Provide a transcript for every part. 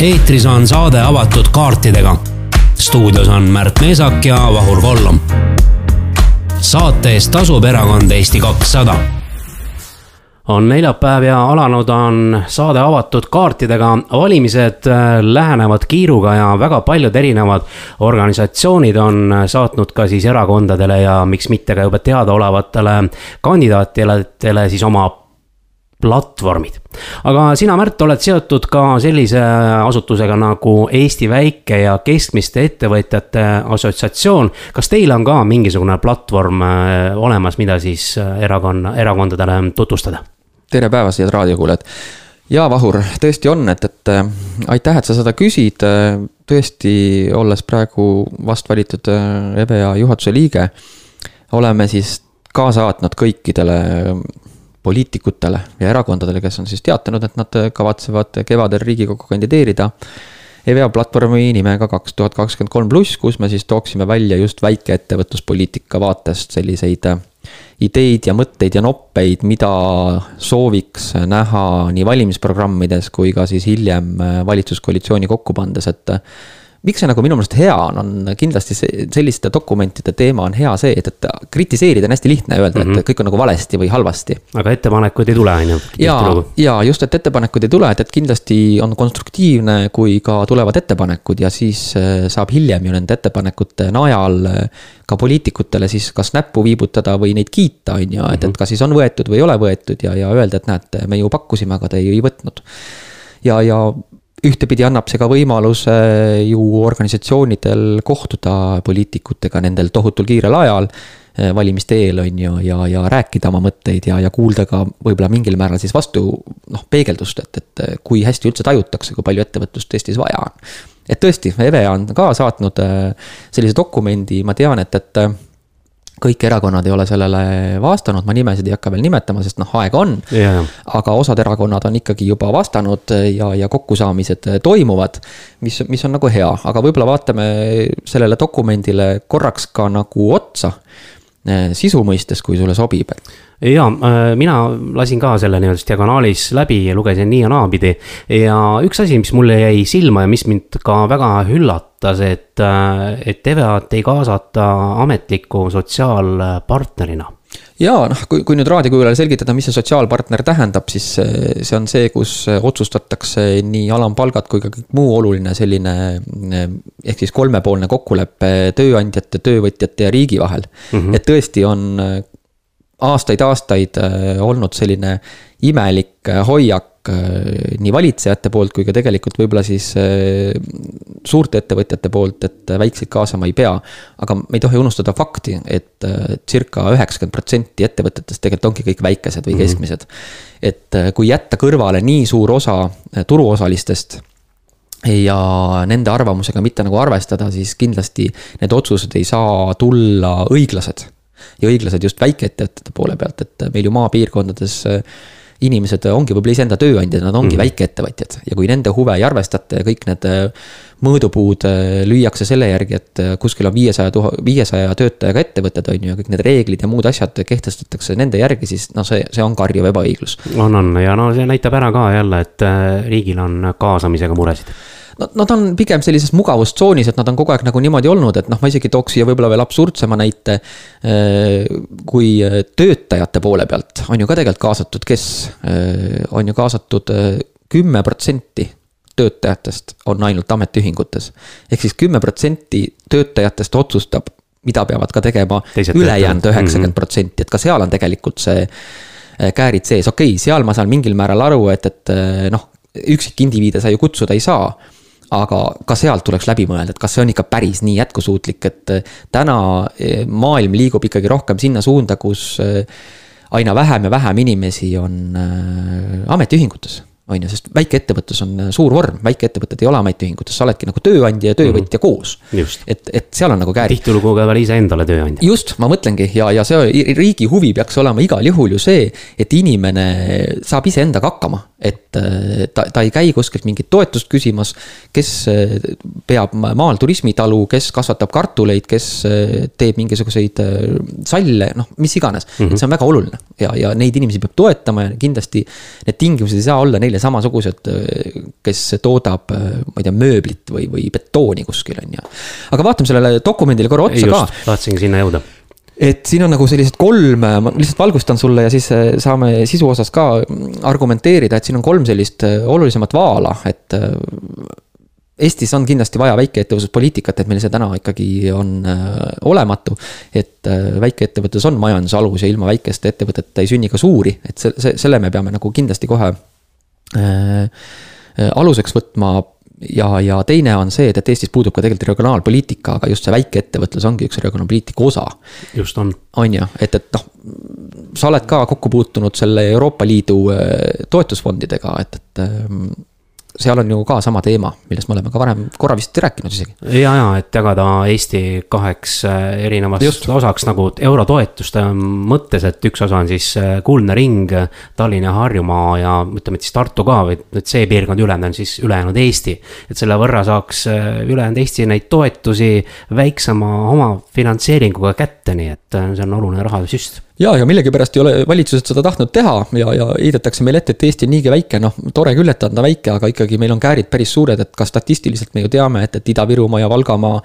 eetris on saade avatud kaartidega. stuudios on Märt Meesak ja Vahur Kollom. saate eest tasub erakond Eesti kakssada on neljapäev ja alanud on saade avatud kaartidega. valimised äh, lähenevad kiiruga ja väga paljud erinevad organisatsioonid on saatnud ka siis erakondadele ja miks mitte ka juba teadaolevatele kandidaatidele siis oma platvormid. aga sina, Märt, oled seotud ka sellise asutusega nagu Eesti Väike- ja Keskmiste Ettevõtjate Assotsiatsioon. kas teil on ka mingisugune platvorm äh, olemas, mida siis äh, erakonna, erakondadele tutvustada? tere päevast, head raadiokuulajad. jaa, Vahur, tõesti on, et, et äh, aitäh, et sa seda küsid. tõesti, olles praegu vast valitud EVEA juhatuse liige, oleme siis ka saatnud kõikidele poliitikutele ja erakondadele, kes on siis teatanud, et nad kavatsevad kevadel Riigikokku kandideerida. EVEA platvormi nimega kaks tuhat kakskümmend kolm pluss, kus me siis tooksime välja just väikeettevõtluspoliitika vaatest selliseid ideid ja mõtteid ja noppeid, mida sooviks näha nii valimisprogrammides kui ka siis hiljem valitsuskoalitsiooni kokku pandes, et miks see nagu minu meelest hea on, on kindlasti see, selliste dokumentide teema on hea see, et, et kritiseerida on hästi lihtne öelda mm, -hmm. et mhm. kõik on nagu valesti või halvasti. aga ettepanekuid ei tule, on ju? ja, ja just, et ettepanekuid ei tule, et, et kindlasti on konstruktiivne, kui ka tulevad ettepanekud ja siis äh, saab hiljem ju nende ettepanekute najal äh, ka poliitikutele siis kas näppu viibutada või neid kiita, on ju, et, et mhm. kas siis on võetud või ei ole võetud ja, ja öelda, et näete, me ju pakkusime, aga te ei võtnud ja, ja ühtepidi annab see ka võimaluse ju organisatsioonidel kohtuda poliitikutega nendel tohutul kiirel ajal eh, valimiste eel, on ju, ja, ja rääkida oma mõtteid ja, ja kuulda ka võib-olla mingil määral siis vastu noh, peegeldust, et, et kui hästi üldse tajutakse, kui palju ettevõtlust Eestis vaja on. et tõesti, EVEA on ka saatnud eh, sellise dokumendi, ma tean, et, et kõik erakonnad ei ole sellele vastanud, ma nimesid ei hakka veel nimetama, sest noh, aega on. Yeah.. aga osad erakonnad on ikkagi juba vastanud ja, ja kokkusaamised toimuvad, mis, mis on nagu hea, aga võib-olla vaatame sellele dokumendile korraks ka nagu otsa sisu mõistes, kui sulle sobib ja äh, mina lasin ka selle nii-öelda diagonaalis läbi ja lugesin nii ja naapidi. ja üks asi, mis mulle jäi silma ja mis mind ka väga üllatas, et, äh, et EVEA-t ei kaasata ametliku sotsiaalpartnerina ja noh, kui, kui nüüd raadiokuulajale selgitada, mis see sotsiaalpartner tähendab, siis see on see, kus otsustatakse nii alampalgad kui ka kõik muu oluline selline. ehk siis kolmepoolne kokkulepe tööandjate, töövõtjate ja riigi vahel mm. -hmm. et tõesti on aastaid-aastaid äh, olnud selline imelik äh, hoiak äh, nii valitsejate poolt kui ka tegelikult võib-olla siis suurte ettevõtjate poolt, et väikseid kaasama ei pea. aga me ei tohi unustada fakti, et circa üheksakümmend protsenti ettevõtetest tegelikult ongi kõik väikesed või mhm. keskmised. et kui jätta kõrvale nii suur osa turuosalistest ja nende arvamusega mitte nagu arvestada, siis kindlasti need otsused ei saa tulla õiglased ja õiglased just väikeettevõtete poole pealt, et meil ju maapiirkondades äh, inimesed ongi võib-olla iseenda tööandjad, nad ongi mm. väikeettevõtjad ja kui nende huve ei arvestata ja kõik need äh, mõõdupuud äh, lüüakse selle järgi, et kuskil on viiesaja tuha-, viiesaja töötajaga ettevõtted, on ju, ja kõik need reeglid ja muud asjad kehtestatakse nende järgi, siis noh, see, see on karjuv ebaõiglus. on, on ja no see näitab ära ka jälle, et riigil on kaasamisega muresid Nad, nad on pigem sellises mugavustsoonis, et nad on kogu aeg nagu niimoodi olnud, et noh, ma isegi tooks siia võib-olla veel absurdsema näite. Äh, kui töötajate poole pealt on ju ka tegelikult kaasatud, kes äh, on ju kaasatud äh, kümme protsenti töötajatest on ainult ametiühingutes. ehk siis kümme protsenti töötajatest otsustab, mida peavad ka tegema ülejäänud üheksakümmend protsenti, et ka seal on tegelikult see käärid sees, okei okay,, seal ma saan mingil määral aru, et, et noh, üksikindiviide sa ju kutsuda ei saa aga ka sealt tuleks läbi mõelda, et kas see on ikka päris nii jätkusuutlik, et eh, täna eh, maailm liigub ikkagi rohkem sinna suunda, kus eh, aina vähem ja vähem inimesi on ametiühingutes on ju, sest väikeettevõtlus on suur vorm, väikeettevõtted ei ole ametiühingutes, sa oledki nagu tööandja ja töövõtja mm -hmm. koos. et, et seal on nagu käärid. tihtilugu ka veel iseendale tööandja. just, ma mõtlengi ja, ja see riigi huvi peaks olema igal juhul ju see, et inimene saab iseendaga hakkama et äh, ta, ta ei käi kuskilt mingit toetust küsimas, kes äh, peab maal turismitalu, kes kasvatab kartuleid, kes äh, teeb mingisuguseid salle, noh, mis iganes mm. -hmm. et see on väga oluline ja, ja neid inimesi peab toetama ja kindlasti need tingimused ei saa olla neile samasugused, kes toodab, ma ei tea, mööblit või, või betooni kuskil, on ju. aga vaatame sellele dokumendile korra otsa Just, ka. tahtsingi sinna jõuda et siin on nagu sellised kolm, ma lihtsalt valgustan sulle ja siis äh, saame sisu osas ka argumenteerida, et siin on kolm sellist äh, olulisemat vaala, et. Äh, Eestis on kindlasti vaja väikeettevõtluspoliitikat, et meil see täna ikkagi on olematu. et väikeettevõtlus on majanduse alus ja ilma väikeste ettevõtete ei sünni ka suuri, et see, see, selle me peame nagu kindlasti kohe aluseks võtma ja, ja teine on see, et, et Eestis puudub ka tegelikult regionaalpoliitika, aga just see väikeettevõtlus ongi üks regionaalpoliitika osa. just on. on ju, et, et noh, sa oled ka kokku puutunud selle Euroopa Liidu äh, toetusfondidega, et, et ähm, seal on ju ka sama teema, millest me oleme ka varem korra vist rääkinud isegi. ja, ja et jagada Eesti kaheks äh, erinevaks Just. osaks nagu eurotoetuste mõttes, et üks osa on siis äh, kuldne ring, Tallinn ja Harjumaa ja ütleme, et siis Tartu ka või et see piirkond ülejäänud on siis ülejäänud Eesti. et selle võrra saaks äh, ülejäänud Eesti neid toetusi väiksema omafinantseeringuga kätte, nii et see on oluline rahasüst ja, ja millegipärast ei ole valitsused seda tahtnud teha ja, ja heidetakse meile ette, et Eesti on niigi väike, noh, tore küll, et ta on väike, aga ikkagi meil on käärid päris suured, et ka statistiliselt me ju teame, et, et Ida-Virumaa ja Valgamaa.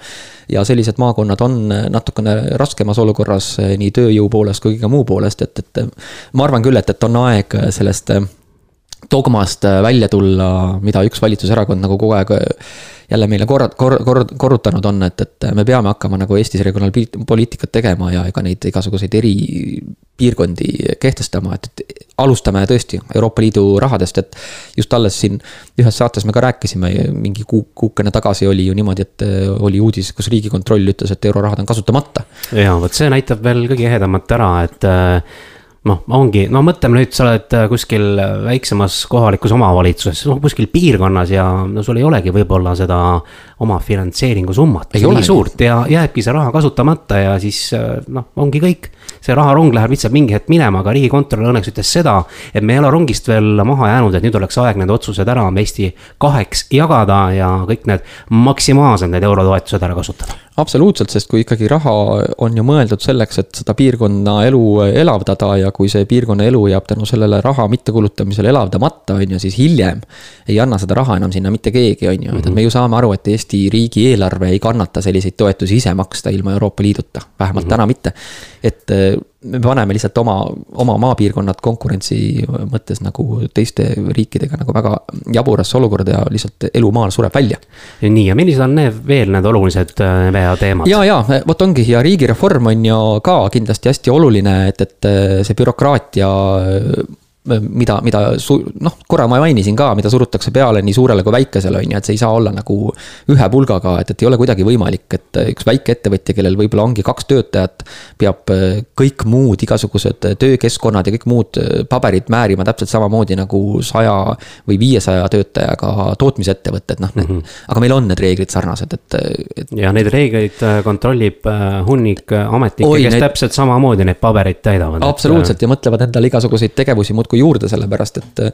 ja sellised maakonnad on natukene raskemas olukorras nii tööjõu poolest kui ka muu poolest, et, et. ma arvan küll, et, et on aeg sellest dogmast välja tulla, mida üks valitsuserakond nagu kogu aeg jälle meile korra-, kor-, kor-, korrutanud on, et, et me peame hakkama nagu Eestis regionaalpoliitikat tegema ja ega neid igasuguseid eripiirkondi kehtestama, et, et alustame tõesti Euroopa Liidu rahadest, et just alles siin ühes saates me ka rääkisime, mingi kuu, kuukene tagasi oli ju niimoodi, et oli uudis, kus Riigikontroll ütles, et eurorahad on kasutamata. ja vot see näitab veel kõige ehedamalt ära, et noh, ongi, no mõtleme nüüd, sa oled äh, kuskil väiksemas kohalikus omavalitsuses, noh kuskil piirkonnas ja no sul ei olegi võib-olla seda oma finantseeringu summat nii suurt. Ja jääbki see raha kasutamata ja siis äh, noh, ongi kõik. see raharong läheb lihtsalt mingi hetk minema, aga riigikontrolör õnneks ütles seda, et me ei ole rongist veel maha jäänud, et nüüd oleks aeg need otsused ära Eesti kaheks jagada ja kõik need maksimaalselt need eurotoetused ära kasutada. Absoluutselt, sest kui ikkagi raha on ju mõeldud selleks, et seda piirkonna elu elavdada ja kui see piirkonna elu jääb tänu sellele raha mittekulutamisele elavdamata, on ju, siis hiljem ei anna seda raha enam sinna mitte keegi, on ju, et me ju saame aru, et Eesti riigieelarve ei kannata selliseid toetusi ise maksta ilma Euroopa Liiduta, vähemalt mm -hmm. täna mitte. et me paneme lihtsalt oma, oma maapiirkonnad konkurentsi mõttes nagu teiste riikidega nagu väga jaburasse olukorda ja lihtsalt elu maal sureb välja. nii, ja millised on need veel need olulised? Äh, ja, ja vot ongi ja riigireform on ju ka kindlasti hästi oluline, et, et see bürokraatia mida, mida su-, noh, korra ma mainisin ka, mida surutakse peale nii suurele kui väikesele, on ju, et see ei saa olla nagu ühe pulgaga, et, et ei ole kuidagi võimalik, et üks väikeettevõtja, kellel võib-olla ongi kaks töötajat, peab äh, kõik muud igasugused töökeskkonnad ja kõik muud äh, paberid määrima täpselt samamoodi nagu saja või viiesaja töötajaga tootmisettevõtted, noh mm, -hmm. aga meil on need reeglid sarnased, et, et. ja neid reegleid äh, kontrollib hunnik ametnikke, kes need... täpselt samamoodi neid pabereid täidavad. absoluutselt et... ja mõtlevad endale igasuguseid tegevusi muudkui justkui juurde, sellepärast et äh,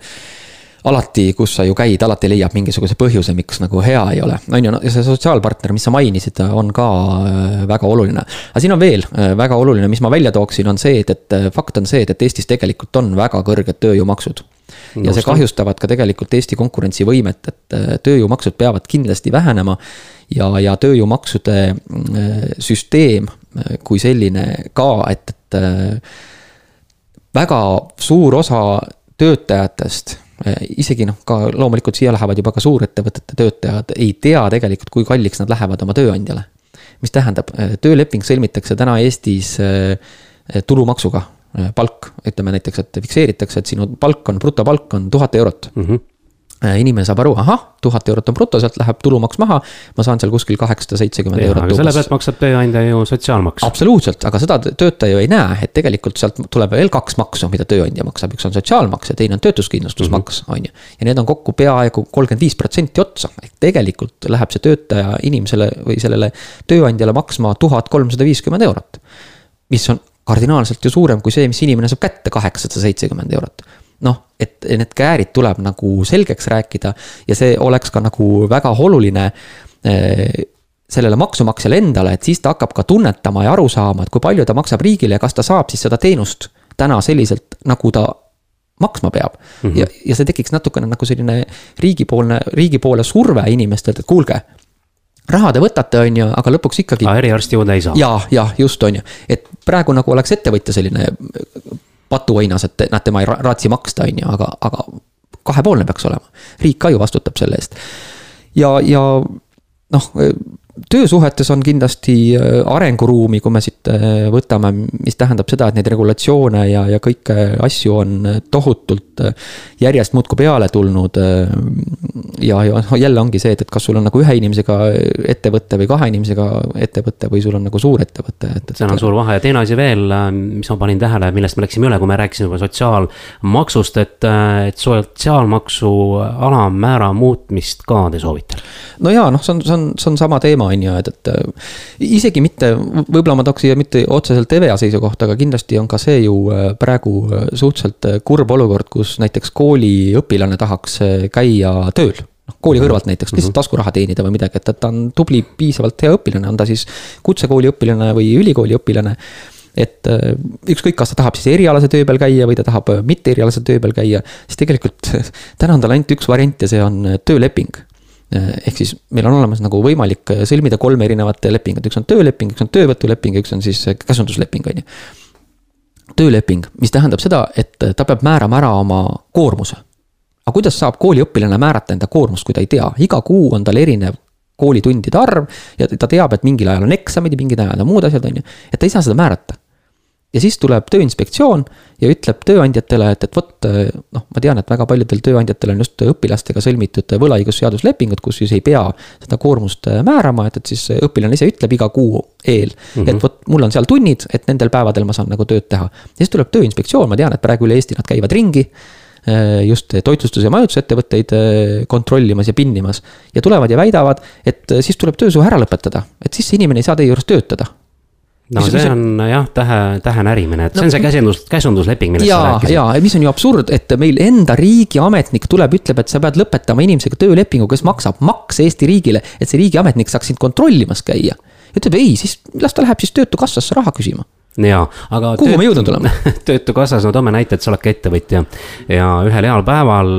alati, kus sa ju käid, alati leiab mingisuguse põhjuse, miks nagu hea ei ole, on ju, ja see sotsiaalpartner, mis sa mainisid, on ka äh, väga oluline. aga siin on veel äh, väga oluline, mis ma välja tooksin, on see, et, et fakt on see, et, et Eestis tegelikult on väga kõrged tööjõumaksud. ja see kahjustavad ka tegelikult Eesti konkurentsivõimet, et tööjõumaksud peavad kindlasti vähenema. ja, ja tööjõumaksude süsteem kui selline ka, et, et väga suur osa töötajatest eh, isegi noh, ka loomulikult siia lähevad juba ka suurettevõtete töötajad, ei tea tegelikult, kui kalliks nad lähevad oma tööandjale. mis tähendab, eh, tööleping sõlmitakse täna Eestis eh, tulumaksuga, palk, ütleme näiteks, et fikseeritakse, et sinu palk on, brutopalk on tuhat eurot mm. -hmm inimene saab aru, ahah, tuhat eurot on bruto, sealt läheb tulumaks maha. ma saan seal kuskil kaheksasada seitsekümmend eurot. aga selle pealt maksab tööandja ju sotsiaalmaksu. absoluutselt, aga seda töötaja ju ei näe, et tegelikult sealt tuleb veel kaks maksu, mida tööandja maksab, üks on sotsiaalmaks ja teine on töötuskindlustusmaks mm, -hmm. on ju. ja need on kokku peaaegu kolmkümmend viis protsenti otsa, ehk tegelikult läheb see töötaja inimesele või sellele tööandjale maksma tuhat kolmsada viiskümmend eurot. mis on kardinaalselt ju suurem kui see, mis inimene saab kätte, kaheksasada seitsekümmend eurot noh, et need käärid tuleb nagu selgeks rääkida ja see oleks ka nagu väga oluline eh, sellele maksumaksjale endale, et siis ta hakkab ka tunnetama ja aru saama, et kui palju ta maksab riigile ja kas ta saab siis seda teenust täna selliselt, nagu ta maksma peab mm. -hmm. ja, ja see tekiks natukene nagu selline riigipoolne, riigi poole surve inimestelt, et kuulge raha te võtate, on ju, aga lõpuks ikkagi. eriarsti juurde ei saa. ja, ja just, on ju, et praegu nagu oleks ettevõtja selline patuõinas, et näed, tema ei raatsi maksta, on ju, aga, aga kahepoolne peaks olema. riik ka ju vastutab selle eest. ja, ja noh, töösuhetes on kindlasti äh, arenguruumi, kui me siit äh, võtame, mis tähendab seda, et neid regulatsioone ja, ja kõike asju on tohutult äh, järjest muudkui peale tulnud. ja, ja noh, jälle ongi see, et, et kas sul on nagu ühe inimesega ettevõte või kahe inimesega ettevõte või sul on nagu suur ettevõte, et, et. seal on suur vahe ja teine asi veel, mis ma panin tähele, millest me läksime üle, kui me rääkisime juba sotsiaalmaksust, et, et sotsiaalmaksu alammäära muutmist ka te soovite? no jaa, noh, see on, see on, see on sama teema teema, on ju, et, et äh, isegi mitte, võib-olla ma tooks siia mitte otseselt EVEA seisukohta, aga kindlasti on ka see ju äh, praegu äh, suhteliselt kurb olukord, kus näiteks kooliõpilane tahaks käia tööl noh, kooli mhm. kõrvalt näiteks lihtsalt mhm. taskuraha teenida või midagi, et, et ta on tubli, piisavalt hea õpilane, on ta siis kutsekooli õpilane või ülikooli õpilane. et ükskõik, kas ta tahab siis erialase töö peal käia või ta tahab mitte erialase töö peal käia, siis tegelikult täna on tal ainult üks variant ja see on tööleping ehk siis meil on olemas nagu võimalik äh, sõlmida kolme erinevat lepingut, üks on tööleping, üks on töövõtuleping ja üks on siis äh, käsundusleping, on ju. tööleping, mis tähendab seda, et ta peab määrama ära oma koormuse. aga kuidas saab kooliõpilane määrata enda koormust, kui ta ei tea, iga kuu on tal erinev koolitundide arv ja ta teab, et mingil ajal on eksamid ja mingil ajal on muud asjad, on ju, et ta ei saa seda määrata ja siis tuleb Tööinspektsioon ja ütleb tööandjatele, et, et vot noh, ma tean, et väga paljudel tööandjatel on just õpilastega sõlmitud võlaõigusseaduslepingud, kus siis ei pea seda koormust määrama, et, et siis õpilane ise ütleb iga kuu eel mm, -hmm. et vot mul on seal tunnid, et nendel päevadel ma saan nagu tööd teha. ja siis tuleb Tööinspektsioon, ma tean, et praegu üle Eesti nad käivad ringi just toitlustus- ja majutusettevõtteid kontrollimas ja pinnimas. ja tulevad ja väidavad, et siis tuleb töösuhe ära lõpetada, et siis see inimene ei saa teie juures töötada no mis, see on jah, tähe, tähe närimine, et see no, on see käsundus, käsundusleping, millest sa rääkisid. ja, mis on ju absurd, et meil enda riigiametnik tuleb, ütleb, et sa pead lõpetama inimesega töölepingu, kes maksab makse Eesti riigile, et see riigiametnik saaks sind kontrollimas käia. ütleb ei, siis las ta läheb siis Töötukassasse raha küsima jaa, aga. kuhu me jõudnud oleme töötukassas, no toome näite, et sa oled ka ettevõtja ja ühel heal päeval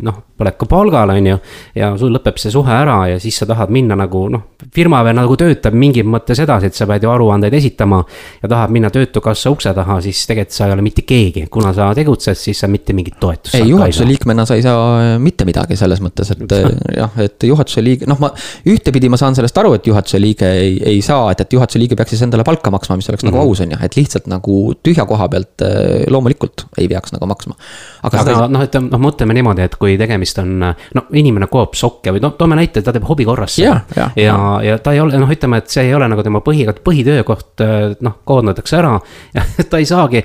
noh oled ka palgal, on ju. ja sul lõpeb see suhe ära ja siis sa tahad minna nagu noh, firma veel nagu töötab mingis mõttes edasi, et sa pead ju aruandeid esitama. ja tahad minna töötukassa ukse taha, siis tegelikult sa ei ole mitte keegi, kuna sa tegutsed, siis sa mitte mingit toetust. ei, juhatuse liikmena sa ei saa äh, mitte midagi selles mõttes, et äh, jah, et juhatuse liige, noh, ma ühtepidi ma saan sellest aru, et juhatuse liige ei, ei saa, et, et juhatuse liige peaks siis endale palka maksma, mis oleks mm -hmm. nagu mhm. aus, on ju, et lihtsalt nagu tühja koha pealt äh, loomulikult ei peaks nagu maksma. aga, aga seda... noh, et noh, mõtleme niimoodi, et kui tegemist tegemist on, no inimene koob sokke või noh, toome näite, ta teeb hobi korras. ja, ja, ja, ja ta ei ole, noh, ütleme, et see ei ole nagu tema põhi, põhitöökoht, noh, koondatakse ära. ja ta ei saagi,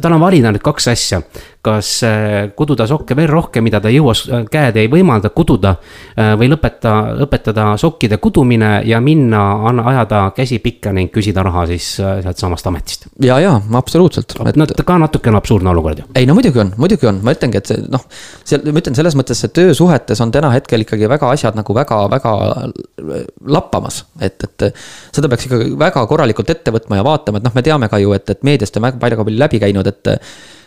tal on valida nüüd kaks asja kas äh, kududa sokke veel rohkem, mida ta ei jõua, käed ei võimalda kududa. Äh, või lõpeta, õpetada sokkide kudumine ja minna, ajada käsi pikka ning küsida raha siis äh, sealtsamast ametist. ja, ja absoluutselt et.... no ka natukene absurdne olukord ju. ei no muidugi on, muidugi on, ma ütlengi, et see noh, seal ma ütlen selles mõttes, et töösuhetes on täna hetkel ikkagi väga asjad nagu väga-väga lappamas. et, et seda peaks ikka väga korralikult ette võtma ja vaatama, et noh, me teame ka ju, et, et meediast on väga palju läbi käinud, et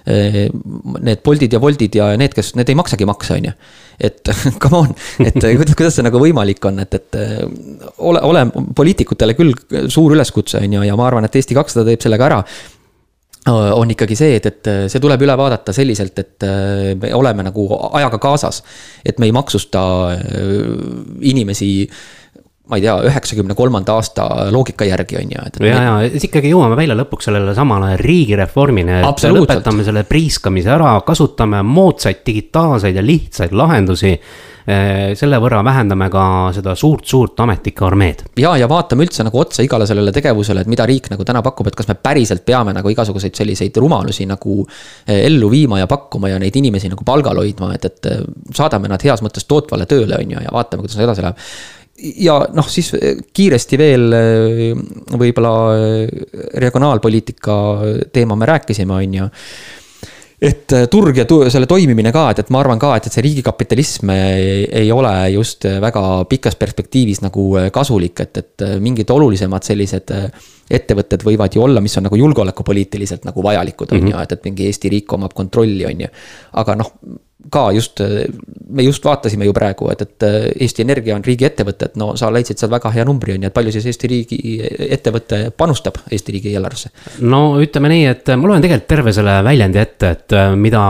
need Boltid ja Woltid ja need, kes, need ei maksagi makse, on ju. et come on, et kuidas, kuidas see nagu võimalik on, et, et ole, ole poliitikutele küll suur üleskutse, on ju, ja ma arvan, et Eesti kakssada teeb selle ka ära on ikkagi see, et, et see tuleb üle vaadata selliselt, et me oleme nagu ajaga kaasas. et me ei maksusta inimesi ma ei tea, üheksakümne kolmanda aasta loogika järgi on ju. ja, ja siis ikkagi jõuame välja lõpuks sellele samale riigireformini, et lõpetame selle priiskamise ära, kasutame moodsaid digitaalseid ja lihtsaid lahendusi eh, selle võrra vähendame ka seda suurt-suurt ametnike armeed. ja, ja vaatame üldse nagu otsa igale sellele tegevusele, et mida riik nagu täna pakub, et kas me päriselt peame nagu igasuguseid selliseid rumalusi nagu eh, ellu viima ja pakkuma ja neid inimesi nagu palgal hoidma, et, et eh, saadame nad heas mõttes tootvale tööle, on ju, ja vaatame, kuidas edasi läheb ja noh, siis eh, kiiresti veel eh, võib-olla eh, regionaalpoliitika teema me rääkisime, on ju. et turg ja tu selle toimimine ka, et, et ma arvan ka, et, et see riigikapitalism ei, ei ole just väga pikas perspektiivis nagu kasulik, et, et mingid olulisemad sellised ettevõtted võivad ju olla, mis on nagu julgeolekupoliitiliselt nagu vajalikud, on mhm. ju, et, et mingi Eesti riik omab kontrolli, on ju. aga noh, ka just, me just vaatasime ju praegu, et, et Eesti Energia on riigiettevõte, et no sa leidsid seal väga hea numbri, on ju, et palju siis Eesti riigi ettevõte panustab Eesti riigi eelarvesse? no ütleme nii, et ma loen tegelikult terve selle väljendi ette, et mida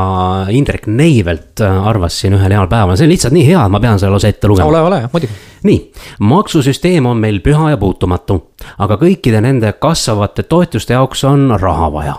Indrek Neivelt arvas siin ühel heal päeval, see on lihtsalt nii hea, et ma pean selle lausa ette lugema. ole, ole, muidugi. nii, maksusüsteem on meil püha ja puutumatu, aga kõikide nende kasvavate toetuste jaoks on raha vaja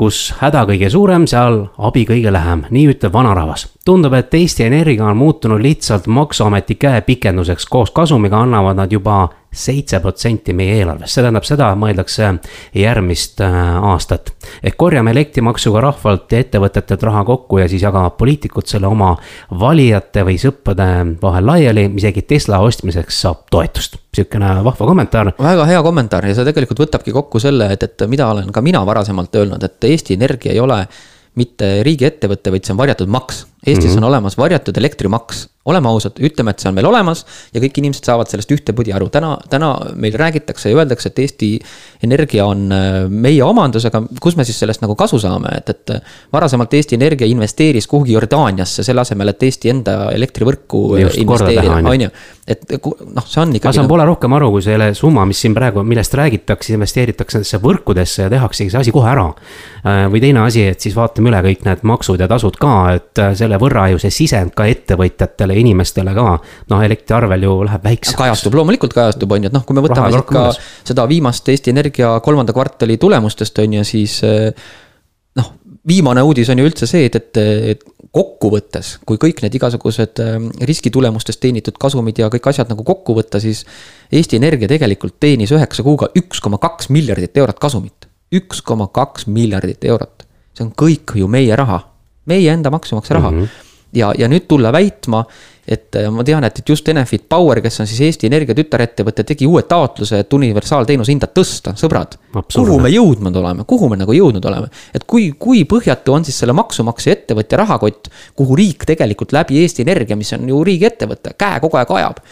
kus häda kõige suurem, seal abi kõige lähem, nii ütleb vanarahvas. tundub, et Eesti Energia on muutunud lihtsalt maksuameti käepikenduseks, koos kasumiga annavad nad juba seitse protsenti meie eelarvest, see tähendab seda, mõeldakse järgmist äh, aastat. ehk korjame elektrimaksuga rahvalt ja ettevõtetelt raha kokku ja siis jagavad poliitikud selle oma valijate või sõprade vahel laiali, isegi Tesla ostmiseks saab toetust. sihukene vahva kommentaar. väga hea kommentaar ja see tegelikult võtabki kokku selle, et, et mida olen ka mina varasemalt öelnud, et Eesti Energia ei ole mitte riigiettevõte, vaid see on varjatud maks. Eestis mm -hmm. on olemas varjatud elektrimaks oleme ausad, ütleme, et see on meil olemas ja kõik inimesed saavad sellest ühtepidi aru. täna, täna meil räägitakse ja öeldakse, et Eesti Energia on äh, meie omandus, aga kus me siis sellest nagu kasu saame, et, et. varasemalt Eesti Energia investeeris kuhugi Jordaaniasse, selle asemel, et Eesti enda elektrivõrku investeerida, on ju. et noh, see on ikkagi. ma saan poole rohkem aru, kui selle summa, mis siin praegu, millest räägitakse, investeeritakse nendesse võrkudesse ja tehaksegi see asi kohe ära. Äh, või teine asi, et siis vaatame üle kõik need maksud ja tasud ka, et äh, selle võrra ju see sisend ka ettevõtjatele inimestele ka, noh, elektriarvel ju läheb väikseks. kajastub, loomulikult kajastub, on ju, et noh, kui me võtame siit ka mõnes. seda viimast Eesti Energia kolmanda kvartali tulemustest, on ju, siis eh, noh, viimane uudis on ju üldse see, et, et, et kokkuvõttes, kui kõik need igasugused eh, riskitulemustest teenitud kasumid ja kõik asjad nagu kokku võtta, siis Eesti Energia tegelikult teenis üheksa kuuga üks koma kaks miljardit eurot kasumit. üks koma kaks miljardit eurot, see on kõik ju meie raha, meie enda maksumaksja raha mm. -hmm ja, ja nüüd tulla väitma, et äh, ma tean, et, et just Enefit Power, kes on siis Eesti Energia tütarettevõte, tegi uue taotluse, et universaalteenuse hinda tõsta, sõbrad. kuhu me jõudnud oleme, kuhu me nagu jõudnud oleme, et kui, kui põhjatu on siis selle maksumaksja ettevõtja rahakott, kuhu riik tegelikult läbi Eesti Energia, mis on ju riigiettevõte, käe kogu aeg ajab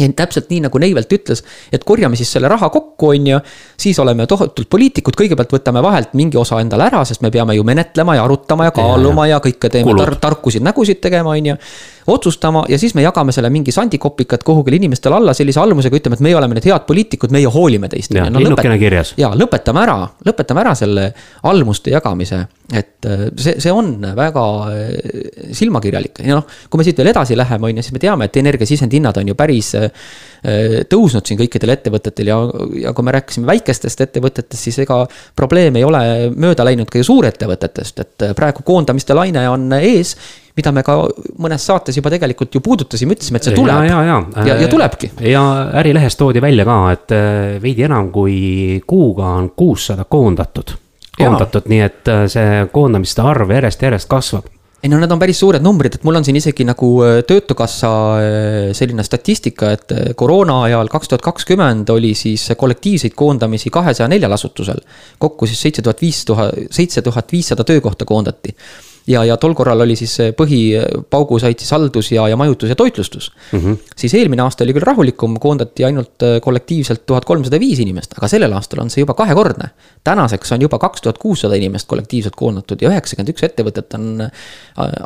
ja täpselt nii, nagu Neivelt ütles, et korjame siis selle raha kokku, on ju. siis oleme tohutult poliitikud, kõigepealt võtame vahelt mingi osa endale ära, sest me peame ju menetlema ja arutama ja kaaluma ja, ja kõike teeme tar tarkusid, nägusid tegema, on ju otsustama ja siis me jagame selle mingi sandikopikat kuhugile inimestele alla sellise almusega, ütleme, et meie oleme need head poliitikud, meie hoolime teist. No, linnukene kirjas. ja lõpetame ära, lõpetame ära selle almuste jagamise, et äh, see, see on väga äh, silmakirjalik ja noh, kui me siit veel edasi läheme, on ju, siis me teame, et energiasisendhinnad on ju päris äh, tõusnud siin kõikidel ettevõtetel ja, ja kui me rääkisime väikestest ettevõtetest, siis ega probleem ei ole mööda läinud ka ju suurettevõtetest, et praegu koondamiste laine on ees mida me ka mõnes saates juba tegelikult ju puudutasime, ütlesime, et see tuleb. ja, ja, ja, ja, ja tulebki. ja Ärilehes toodi välja ka, et äh, veidi enam kui kuuga on kuussada koondatud. koondatud, nii et äh, see koondamiste arv järjest-järjest kasvab ei no need on päris suured numbrid, et mul on siin isegi nagu äh, töötukassa selline statistika, et koroona ajal kaks tuhat kakskümmend oli siis kollektiivseid koondamisi kahesaja neljal asutusel. kokku siis seitse tuhat viis tuhat, seitse tuhat viissada töökohta koondati ja, ja tol korral oli siis põhipaugu said siis haldus ja, ja majutus ja toitlustus mm. -hmm. siis eelmine aasta oli küll rahulikum, koondati ainult äh, kollektiivselt tuhat kolmsada viis inimest, aga sellel aastal on see juba kahekordne. tänaseks on juba kaks tuhat kuussada inimest kollektiivselt koondatud ja üheksakümmend üks ettevõtet on äh,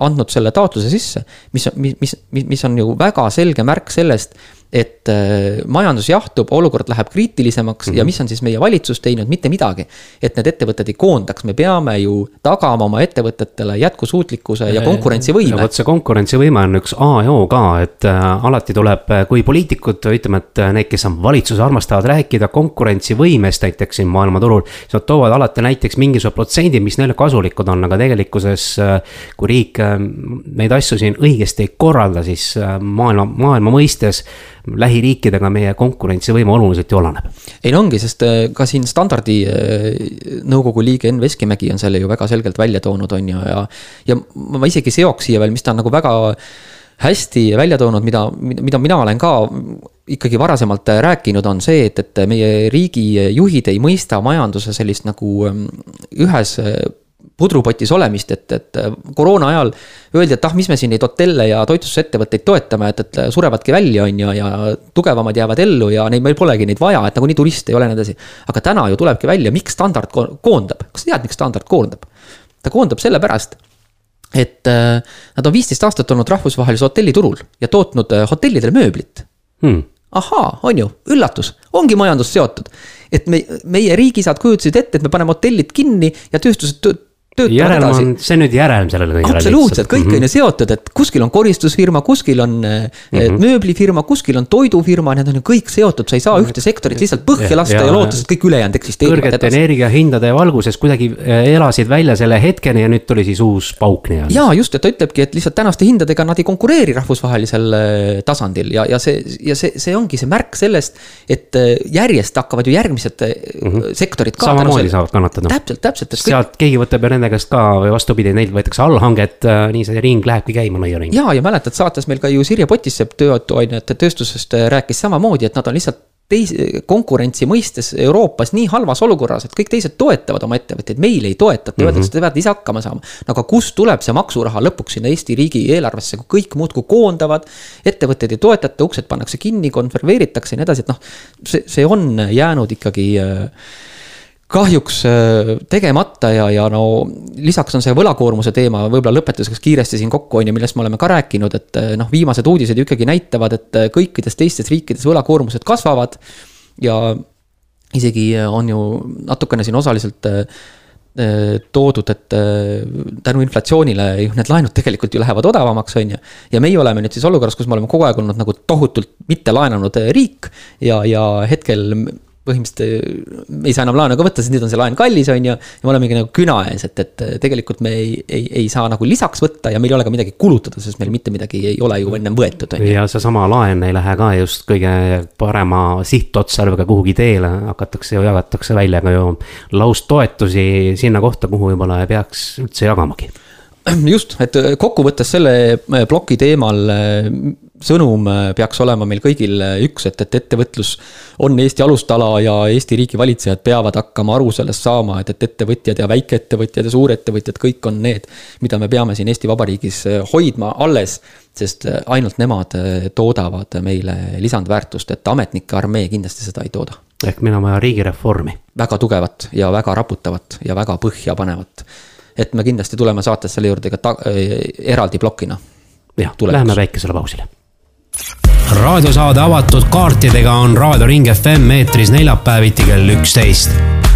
andnud selle taotluse sisse. mis, mis, mis, mis on ju väga selge märk sellest et äh, majandus jahtub, olukord läheb kriitilisemaks mm -hmm. ja mhm. mis on siis meie valitsus teinud, mitte midagi. et need ettevõtted ei koondaks, me peame ju tagama oma ettevõtetele jätkusuutlikkuse ja konkurentsivõime. vot see konkurentsivõime on üks A ja O ka, et äh, alati tuleb, äh, kui poliitikud, ütleme, et need, kes on valitsuses, armastavad rääkida konkurentsivõimest näiteks siin maailmaturul. siis nad toovad alati näiteks mingisugused protsendid, mis neile kasulikud on, aga tegelikkuses kui riik neid asju siin õigesti ei korralda, siis maailma, maailma mõistes lähiriikidega meie konkurentsivõime oluliselt ju alaneb. ei no ongi, sest äh, ka siin standardi äh, nõukogu liige Enn Veskimägi on selle ju väga selgelt välja toonud, on ju, ja. ja ma isegi seoks siia veel, mis ta on nagu väga hästi välja toonud, mida, mida mina olen ka ikkagi varasemalt rääkinud, on see, et, et meie riigi juhid ei mõista majanduse sellist nagu ähm, ühes pudrupotis olemist, et, et koroona ajal öeldi, et ah, mis me siin neid hotelle ja toitlustusettevõtteid toetame, et, et surevadki välja, on ju, ja tugevamad jäävad ellu ja neid meil polegi neid vaja, et nagunii turiste ei ole ja nii edasi. aga täna ju tulebki välja, miks standard koondab, kas sa tead, miks standard koondab? ta koondab sellepärast, et äh, nad on viisteist aastat olnud rahvusvahelisel hotelliturul ja tootnud äh, hotellidele mööblit hmm ahaa, on ju, üllatus, ongi majandus seotud. Et me, meie riigisad kujutasid ette, et me paneme hotellid kinni ja tööstused järelm on, see on nüüd järelm sellele kõigele. absoluutselt, kõik mm -hmm. on ju seotud, et kuskil on koristusfirma, kuskil on mm -hmm. mööblifirma, kuskil on toidufirma, need on ju kõik seotud, sa ei saa ühte sektorit lihtsalt põhja ja, lasta ja, ja loota, et kõik ülejäänud eksisteerivad. kõrgete energiahindade valguses kuidagi äh, elasid välja selle hetkeni ja nüüd tuli siis uus pauk nii-öelda. ja just, et ta ütlebki, et lihtsalt tänaste hindadega nad ei konkureeri rahvusvahelisel tasandil ja, ja see, ja see, see ongi see märk sellest, et järjest hakkavad ju järgmised mm -hmm. sektorid ka. samamoodi saavad kannatada. täpselt, täpselt. sealt keegi võtab ju nende nende käest ka või vastupidi, neilt võetakse allhanget, äh, nii see ring lähebki käima nõiaring. ja, ja mäletad, saates meil ka ju Sirje Potissepp töötoiduainete tööstusest äh, rääkis samamoodi, et nad on lihtsalt teise, konkurentsi mõistes Euroopas nii halvas olukorras, et kõik teised toetavad oma ettevõtteid, meil ei toetata mm, -hmm. öeldakse, te peate ise hakkama saama. no aga kust tuleb see maksuraha lõpuks sinna Eesti riigi eelarvesse, kui kõik muudkui koondavad. ettevõtteid ei toetata, uksed pannakse kinni, konserveeritakse ja nii edasi, et noh, see, see on jäänud ikkagi äh, kahjuks äh, tegemata ja, ja no lisaks on see võlakoormuse teema, võib-olla lõpetuseks kiiresti siin kokku on ju, millest me oleme ka rääkinud, et äh, noh, viimased uudised ju ikkagi näitavad, et äh, kõikides teistes riikides võlakoormused kasvavad. ja isegi on ju natukene siin osaliselt toodud, et tänu inflatsioonile ju need laenud tegelikult ju lähevad odavamaks, on ju. ja meie oleme nüüd siis olukorras, kus me oleme kogu aeg olnud nagu tohutult mitte laenanud riik ja, ja hetkel põhimõtteliselt ei saa enam laenu ka võtta, sest nüüd on see laen kallis, on ju. ja me olemegi nagu küna ees, et, et tegelikult me ei, ei, ei saa nagu lisaks võtta ja meil ei ole ka midagi kulutada, sest meil mitte midagi ei ole ju ennem võetud, on ju. ja seesama laen ei lähe ka just kõige parema sihtotstarbega kuhugi teele, hakatakse ju, jagatakse välja ka ju laustoetusi sinna kohta, kuhu võib-olla ei peaks üldse jagamagi just, et kokkuvõttes selle ploki teemal sõnum äh, peaks olema meil kõigil äh, üks, et, et ettevõtlus on Eesti alustala ja Eesti riigi valitsejad peavad hakkama aru sellest saama, et, et ettevõtjad ja väikeettevõtjad ja suurettevõtjad, kõik on need, mida me peame siin Eesti Vabariigis äh, hoidma alles, sest ainult nemad toodavad meile lisandväärtust, et ametnike armee kindlasti seda ei tooda. ehk meil on vaja riigireformi. väga tugevat ja väga raputavat ja väga põhjapanevat. et me kindlasti tuleme saates selle juurde ka ta-, eraldi plokina jah, läheme väikesele pausile raadiosaade avatud kaartidega on Raadio Ring FM eetris neljapäeviti kell üksteist.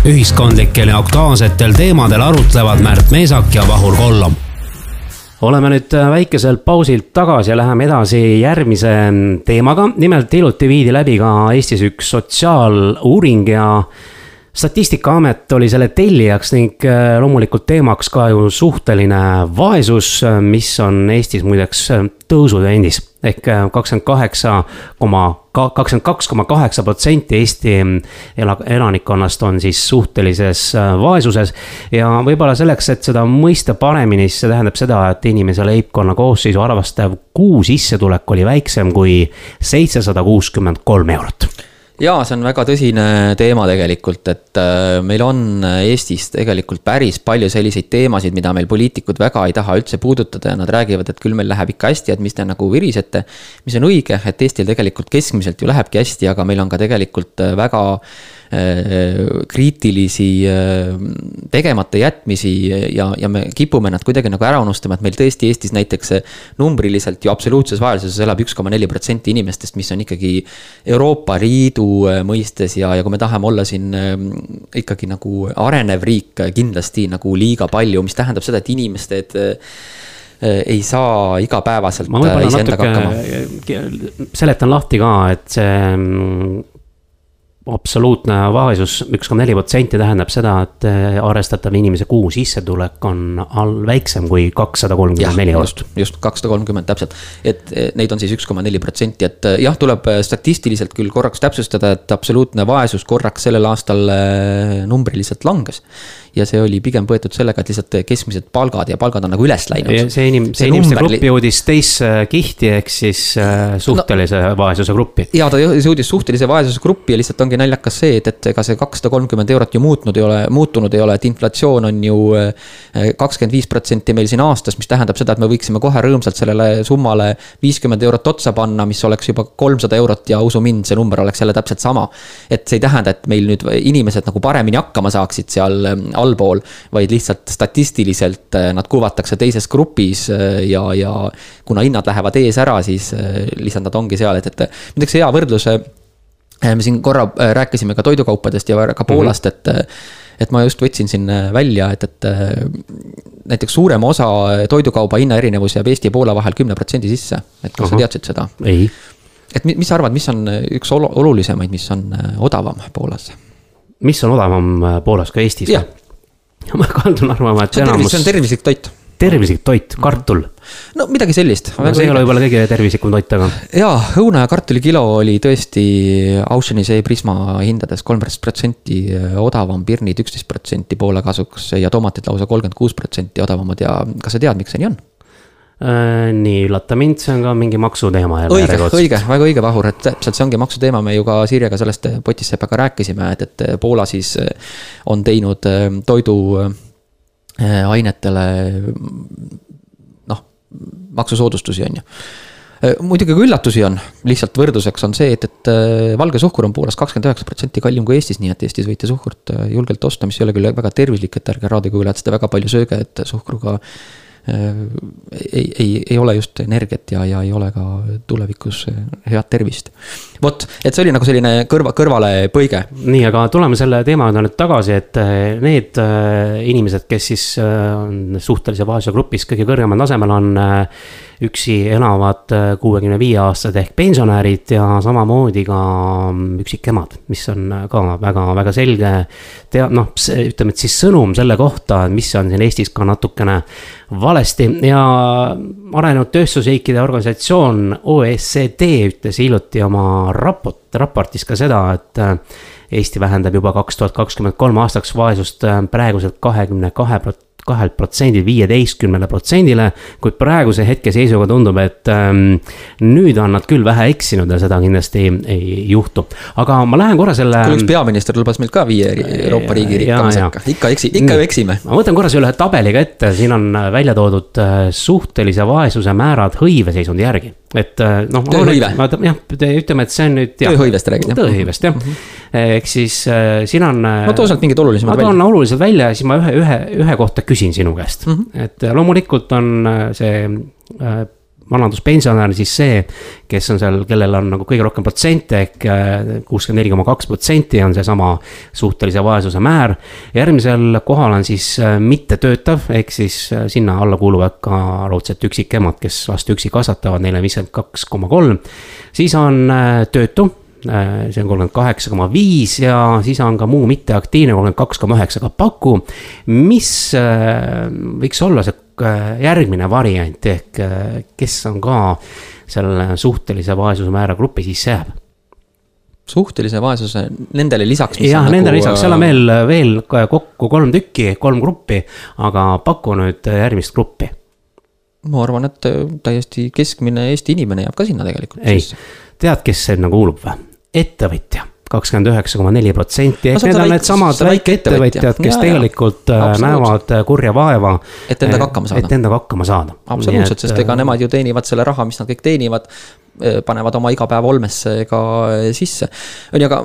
ühiskondlikel ja aktuaalsetel teemadel arutlevad Märt Meesak ja Vahur Kollom. oleme nüüd väikeselt pausilt tagasi ja läheme edasi järgmise teemaga. nimelt hiljuti viidi läbi ka Eestis üks sotsiaaluuring ja statistikaamet oli selle tellijaks ning äh, loomulikult teemaks ka ju suhteline vaesus, äh, mis on Eestis muideks äh, tõusutrendis. ehk kakskümmend kaheksa koma, kakskümmend kaks koma kaheksa protsenti Eesti ela-, elanikkonnast on siis suhtelises vaesuses. ja võib-olla selleks, et seda mõista paremini, siis see tähendab seda, et inimese leibkonna koosseisu arvestav kuusissetulek oli väiksem kui seitsesada kuuskümmend kolm eurot jaa, see on väga tõsine teema tegelikult, et äh, meil on Eestis tegelikult päris palju selliseid teemasid, mida meil poliitikud väga ei taha üldse puudutada ja nad räägivad, et küll meil läheb ikka hästi, et mis te nagu virisete. mis on õige, et Eestil tegelikult keskmiselt ju lähebki hästi, aga meil on ka tegelikult äh, väga Äh, kriitilisi äh, tegemata jätmisi ja, ja me kipume nad kuidagi nagu ära unustama, et meil tõesti Eestis näiteks numbriliselt ju absoluutses vaesuses elab üks koma neli protsenti inimestest, mis on ikkagi Euroopa Liidu äh, mõistes ja, ja kui me tahame olla siin ikkagi nagu arenev riik kindlasti nagu liiga palju, mis tähendab seda, et inimesed ei saa igapäevaselt iseendaga hakkama. seletan lahti ka, et see mm, absoluutne vaesus, üks koma neli protsenti tähendab seda, et eh, arvestatav inimese kuu sissetulek on all väiksem kui kakssada kolmkümmend neli eurot. just, kakssada kolmkümmend täpselt, et neid on siis üks koma neli protsenti, et eh, jah, tuleb statistiliselt küll korraks täpsustada, et absoluutne vaesus korraks sellel aastal numbriliselt langes. Ja see oli pigem võetud sellega, et lihtsalt keskmised palgad ja palgad on nagu üles läinud. see inim-, see, see inimeste grupp jõudis teisse kihti, ehk siis äh, suhtelise no, vaesuse gruppi. ja ta jõudis suhtelise vaesuse gruppi ja lihtsalt ongi naljakas see, et, et ega see kakssada kolmkümmend eurot ju muutnud ei ole, muutunud ei ole, et inflatsioon on ju äh, kakskümmend viis protsenti meil siin aastas, mis tähendab seda, et me võiksime kohe rõõmsalt sellele summale viiskümmend eurot otsa panna, mis oleks juba kolmsada eurot ja usu mind, see number oleks jälle täpselt sama. et see ei tähenda, et meil nüüd inimesed nagu paremini hakkama saaksid seal allpool, vaid lihtsalt statistiliselt äh, nad kuvatakse teises grupis äh, ja, ja kuna hinnad lähevad ees ära, siis äh, lihtsalt nad ongi seal, et, et muideks hea võrdlus me siin korra rääkisime ka toidukaupadest ja ka Poolast mm, -hmm. et et ma just võtsin siin välja, et, et näiteks suurem osa toidukauba hinnaerinevus jääb Eesti ja Poola vahel kümne protsendi sisse, et kas Aha. sa teadsid seda? ei et mis sa arvad, mis on üks olulisemaid, mis on odavam Poolas? mis on odavam Poolas kui Eestis? ma kaldun arvama, et enamus. see on tervislik toit. tervislik toit, kartul. no midagi sellist. no see ei ole võib-olla kõige tervislikum toit, aga. jaa, õuna ja kartuli kilo oli tõesti Oceanise Prisma hindades kolmteist protsenti äh, odavam, pirnid üksteist protsenti Poola kasuks ja tomatid lausa kolmkümmend kuus protsenti odavamad ja kas sa tead, miks see nii on? Äh, nii, üllata mind, see on ka mingi maksuteema jälle. õige, õige, väga õige, Vahur, et täpselt see ongi maksuteema, me ju ka Sirjega sellest Potissepaga rääkisime, et, et Poola siis äh, on teinud äh, toiduainetele noh, maksusoodustusi, on ju muidugi ka üllatusi on, lihtsalt võrdluseks on see, et, et valge suhkur on Poolas kakskümmend üheksa protsenti kallim kui Eestis, nii et Eestis võite suhkurt julgelt osta, mis ei ole küll väga tervislik, et ärge raadiokuulajad seda väga palju sööge, et suhkruga Äh, ei, ei, ei ole just energiat ja, ja ei ole ka tulevikus head tervist. vot, et see oli nagu selline kõrva, kõrvalepõige. nii, aga tuleme selle teema juurde nüüd tagasi, et äh, need äh, inimesed, kes siis on suhtelise vaesuse grupis kõige kõrgemal tasemel, on üksi elavad kuuekümne viie aastased ehk pensionärid ja samamoodi ka mm, üksikemad, mis on ka väga-väga selge. tea-, noh, ütleme, et siis sõnum selle kohta, mis on siin Eestis ka natukene valesti ja arenenud tööstusriikide organisatsioon OECD ütles hiljuti oma raport, raportis ka seda, et Eesti vähendab juba kaks tuhat kakskümmend kolm aastaks vaesust praeguselt kahekümne kahe prot-, kahelt protsendilt viieteistkümnele protsendile. kuid praeguse hetkeseisuga tundub, et ähm, nüüd on nad küll vähe eksinud ja seda kindlasti ei, ei juhtu. aga ma lähen korra selle. kuule, üks peaminister lubas meil ka viie Euroopa riigi rikkama sekka, ikka eksi, ikka ju eksime. ma võtan korra selle ühe tabeliga ette, siin on välja toodud äh, suhtelise vaesuse määrad hõiveseisundi järgi et äh, noh. tööhõive. jah, ütleme, et see on nüüd. tööhõivest räägid jah? tööhõivest jah mm, -hmm. ehk siis äh, siin on. no too sealt mingid olulisemad välja. ma toon oluliselt välja ja siis ma ühe, ühe, ühe kohta küsin sinu käest mm. -hmm. et loomulikult on see äh, vanaduspensionär siis see, kes on seal, kellel on nagu kõige rohkem protsente ehk äh, kuuskümmend neli koma kaks protsenti on seesama suhtelise vaesuse määr. järgmisel kohal on siis äh, mittetöötav, ehk siis äh, sinna alla kuuluvad ka raudselt üksikemad, kes last üksi kasvatavad, neile viiskümmend kaks koma kolm. siis on töötu see on kolmkümmend kaheksa koma viis ja siis on ka muu mitteaktiivne kolmkümmend kaks koma üheksa, aga paku, mis võiks olla see järgmine variant ehk äh, kes on ka selle suhtelise vaesuse määra gruppi sisse jääb suhtelise vaesuse, nendele lisaks. jah, nendele nagu, lisaks, seal on veel, veel kokku kolm tükki, kolm gruppi, aga paku nüüd järgmist gruppi. ma arvan, et täiesti keskmine Eesti inimene jääb ka sinna tegelikult. ei, tead, kes sinna kuulub või? ettevõtja kakskümmend üheksa koma neli protsenti, ehk need on needsamad väikeettevõtjad, kes ja, tegelikult ja, äh, näevad äh, kurja vaeva. et endaga hakkama saada. et endaga hakkama saada. absoluutselt, sest ega äh, nemad ju teenivad selle raha, mis nad kõik teenivad panevad oma igapäeva olmesse ka sisse. on ju, aga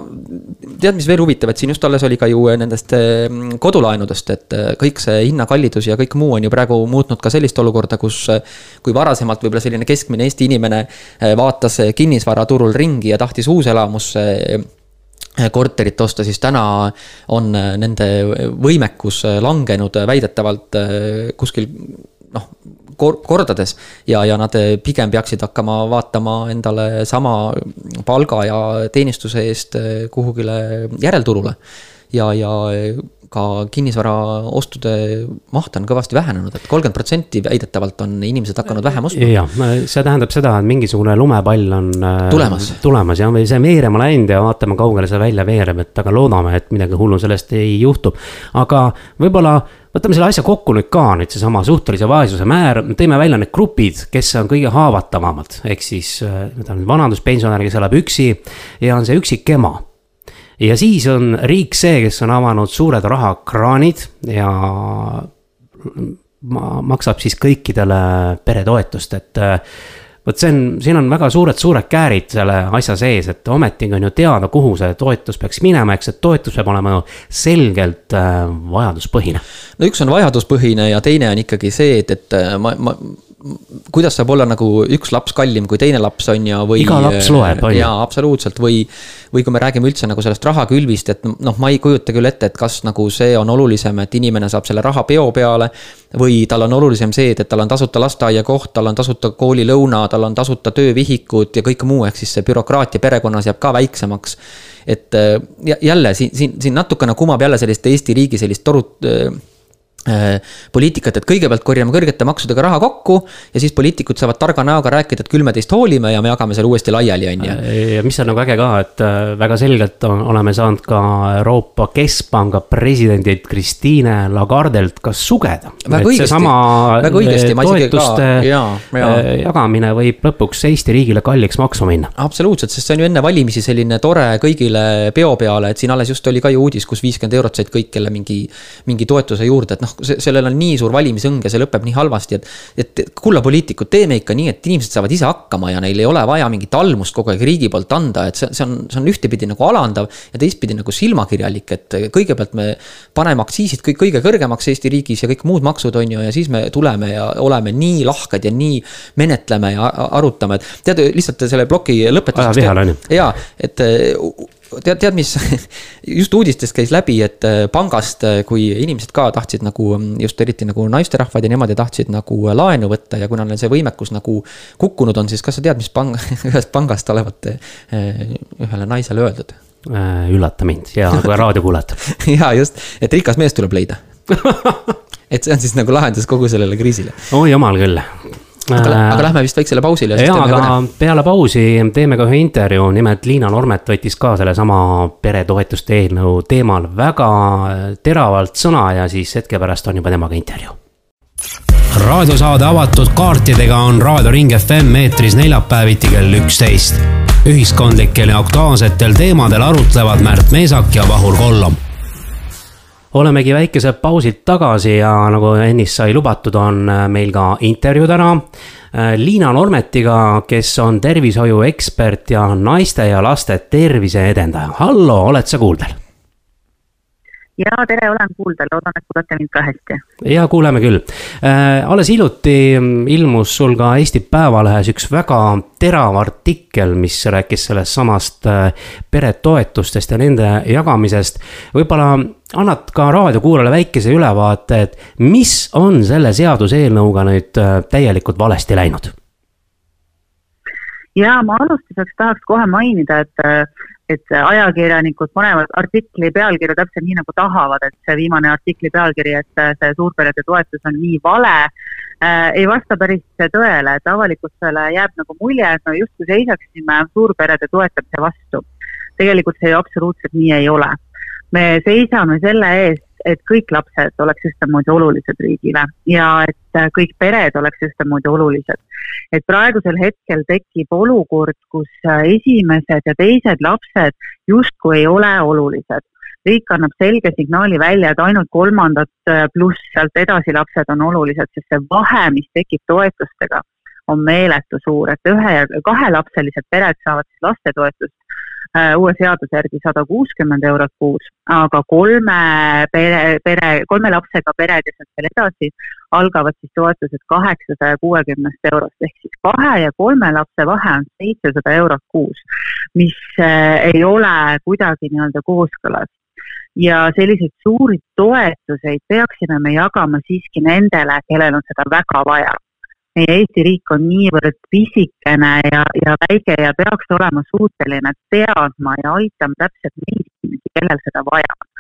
tead, mis veel huvitav, et siin just alles oli ka ju nendest kodulaenudest, et kõik see hinnakallidus ja kõik muu on ju praegu muutnud ka sellist olukorda, kus. kui varasemalt võib-olla selline keskmine Eesti inimene vaatas kinnisvaraturul ringi ja tahtis uuselamusse korterit osta, siis täna on nende võimekus langenud väidetavalt kuskil noh, kordades. ja, ja nad pigem peaksid hakkama vaatama endale sama palga ja teenistuse eest kuhugile järelturule. ja, ja ka kinnisvaraostude maht on kõvasti vähenenud et, et kolmkümmend protsenti väidetavalt on inimesed hakanud vähem ostma. jah, see tähendab seda, et mingisugune lumepall on äh, tulemas, tulemas ja või see veerema läinud ja vaatame, kaugele see välja veereb, et aga loodame, et midagi hullu sellest ei juhtu. aga võib-olla võtame selle asja kokku nüüd ka, nüüd seesama suhtelise vaesuse määr, tõime välja need grupid, kes on kõige haavatavamad, ehk siis äh, vanaduspensionär, kes elab üksi ja on see üksik ema ja siis on riik see, kes on avanud suured rahakraanid ja maksab siis kõikidele peretoetust, et äh, vot see on, siin on väga suured, suured käärid selle asja sees, et ometigi on ju teada, kuhu see toetus peaks minema, eks, et toetus peab olema ju selgelt äh, vajaduspõhine. no üks on vajaduspõhine ja teine on ikkagi see, et, et äh, ma, ma kuidas saab olla nagu üks laps kallim kui teine laps on ju, või. iga laps loeb, on ju. jaa, absoluutselt, või, või kui me räägime üldse nagu sellest rahakülvist, et noh, ma ei kujuta küll ette, et kas nagu see on olulisem, et inimene saab selle raha peo peale. või tal on olulisem see, et, et tal on tasuta lasteaiakoht, tal on tasuta koolilõuna, tal on tasuta töövihikud ja kõik muu, ehk siis see bürokraatia perekonnas jääb ka väiksemaks. et jälle siin, siin, siin natukene kumab jälle sellist Eesti riigi sellist torut Äh, poliitikat, et kõigepealt korjame kõrgete maksudega raha kokku ja siis poliitikud saavad targa näoga rääkida, et küll me teist hoolime ja me jagame selle uuesti laiali, on ju. ja mis on nagu äge ka, et äh, väga selgelt on, oleme saanud ka Euroopa Keskpanga presidendilt Christine Lagardelt ka sugeda. väga õigesti, väga õigesti, ma isegi ka, jaa, jaa. jagamine võib lõpuks Eesti riigile kalliks maksma minna. absoluutselt, sest see on ju enne valimisi selline tore kõigile peo peale, et siin alles just oli ka ju uudis, kus viiskümmend eurot said kõik, kelle mingi, mingi toetuse juurde, et noh see, sellel on nii suur valimisõng ja see lõpeb nii halvasti, et. et kulla poliitikud, teeme ikka nii, et inimesed saavad ise hakkama ja neil ei ole vaja mingit almust kogu aeg riigi poolt anda, et see, see on, see on ühtepidi nagu alandav. ja teistpidi nagu silmakirjalik, et kõigepealt me paneme aktsiisid kõik kõige kõrgemaks Eesti riigis ja kõik muud maksud on ju, ja siis me tuleme ja oleme nii lahked ja nii menetleme ja arutame, et tead lihtsalt selle ploki lõpetuseks. jaa, et tead, tead, mis just uudistest käis läbi, et äh, pangast, äh, kui inimesed ka tahtsid nagu just eriti nagu naisterahvad ja nemad tahtsid nagu äh, laenu võtta ja kuna neil see võimekus nagu kukkunud on, siis kas sa tead, mis pang, ühest pangast olevat ühele naisele öeldud? üllata mind. Ja ka raadiokuulajat ja just, et rikas mees tuleb leida. Et see on siis nagu lahendus kogu sellele kriisile. oi jumal küll aga, äh, aga lähme vist väiksele pausile. jaa, aga kõne. peale pausi teeme ka ühe intervjuu, nimelt Liina Normet võttis ka sellesama peretoetuste eelnõu teemal väga teravalt sõna ja siis hetke pärast on juba temaga intervjuu raadiosaade avatud kaartidega on Raadio Ring FM eetris neljapäeviti kell üksteist. ühiskondlikel ja aktuaalsetel teemadel arutlevad Märt Meesak ja Vahur Kollom olemegi väikeselt pausilt tagasi ja nagu ennist sai lubatud, on äh, meil ka intervjuu täna. Äh, Liina Normetiga, kes on tervishoiuekspert ja naiste ja laste tervise edendaja. hallo, oled sa kuuldel? ja tere, olen kuuldel, loodan, et kuulete mind ka hästi. ja kuuleme küll äh,. alles hiljuti ilmus sul ka Eesti Päevalehes üks väga terav artikkel, mis rääkis sellest samast äh, peretoetustest ja nende jagamisest. võib-olla annad ka raadiokuulajale väikese ülevaate, et mis on selle seaduseelnõuga nüüd äh, täielikult valesti läinud? ja ma alustuseks tahaks kohe mainida, et äh, et ajakirjanikud panevad artikli pealkirja täpselt nii, nagu tahavad, et see viimane artikli pealkiri, et see suurperede toetus on nii vale äh,, ei vasta päris tõele, et avalikkusele jääb nagu mulje, et me justkui seisaksime suurperede toetamise vastu. tegelikult see ju absoluutselt nii ei ole. Me seisame selle eest, et kõik lapsed oleks ühtemoodi olulised riigile ja et äh, kõik pered oleks ühtemoodi olulised. et praegusel hetkel tekib olukord, kus äh, esimesed ja teised lapsed justkui ei ole olulised. riik annab selge signaali välja, et ainult kolmandad äh, pluss sealt edasi lapsed on olulised, sest see vahe, mis tekib toetustega, on meeletu suur, et ühe ja kahelapselised pered saavad siis lastetoetust uue seaduse järgi sada kuuskümmend eurot kuus, aga kolme pere, pere, kolme lapsega pered ja sealt veel edasi algavad siis toetused kaheksasaja kuuekümnest eurost, ehk siis kahe ja kolme lapse vahe on seitsesada eurot kuus, mis äh, ei ole kuidagi nii-öelda kooskõlas. Ja selliseid suuri toetuseid peaksime me jagama siiski nendele, kellel on seda väga vaja meie Eesti riik on niivõrd pisikene ja, ja väike ja peaks olema suuteline teadma ja aitama täpselt neid inimesi, kellel seda vaja on.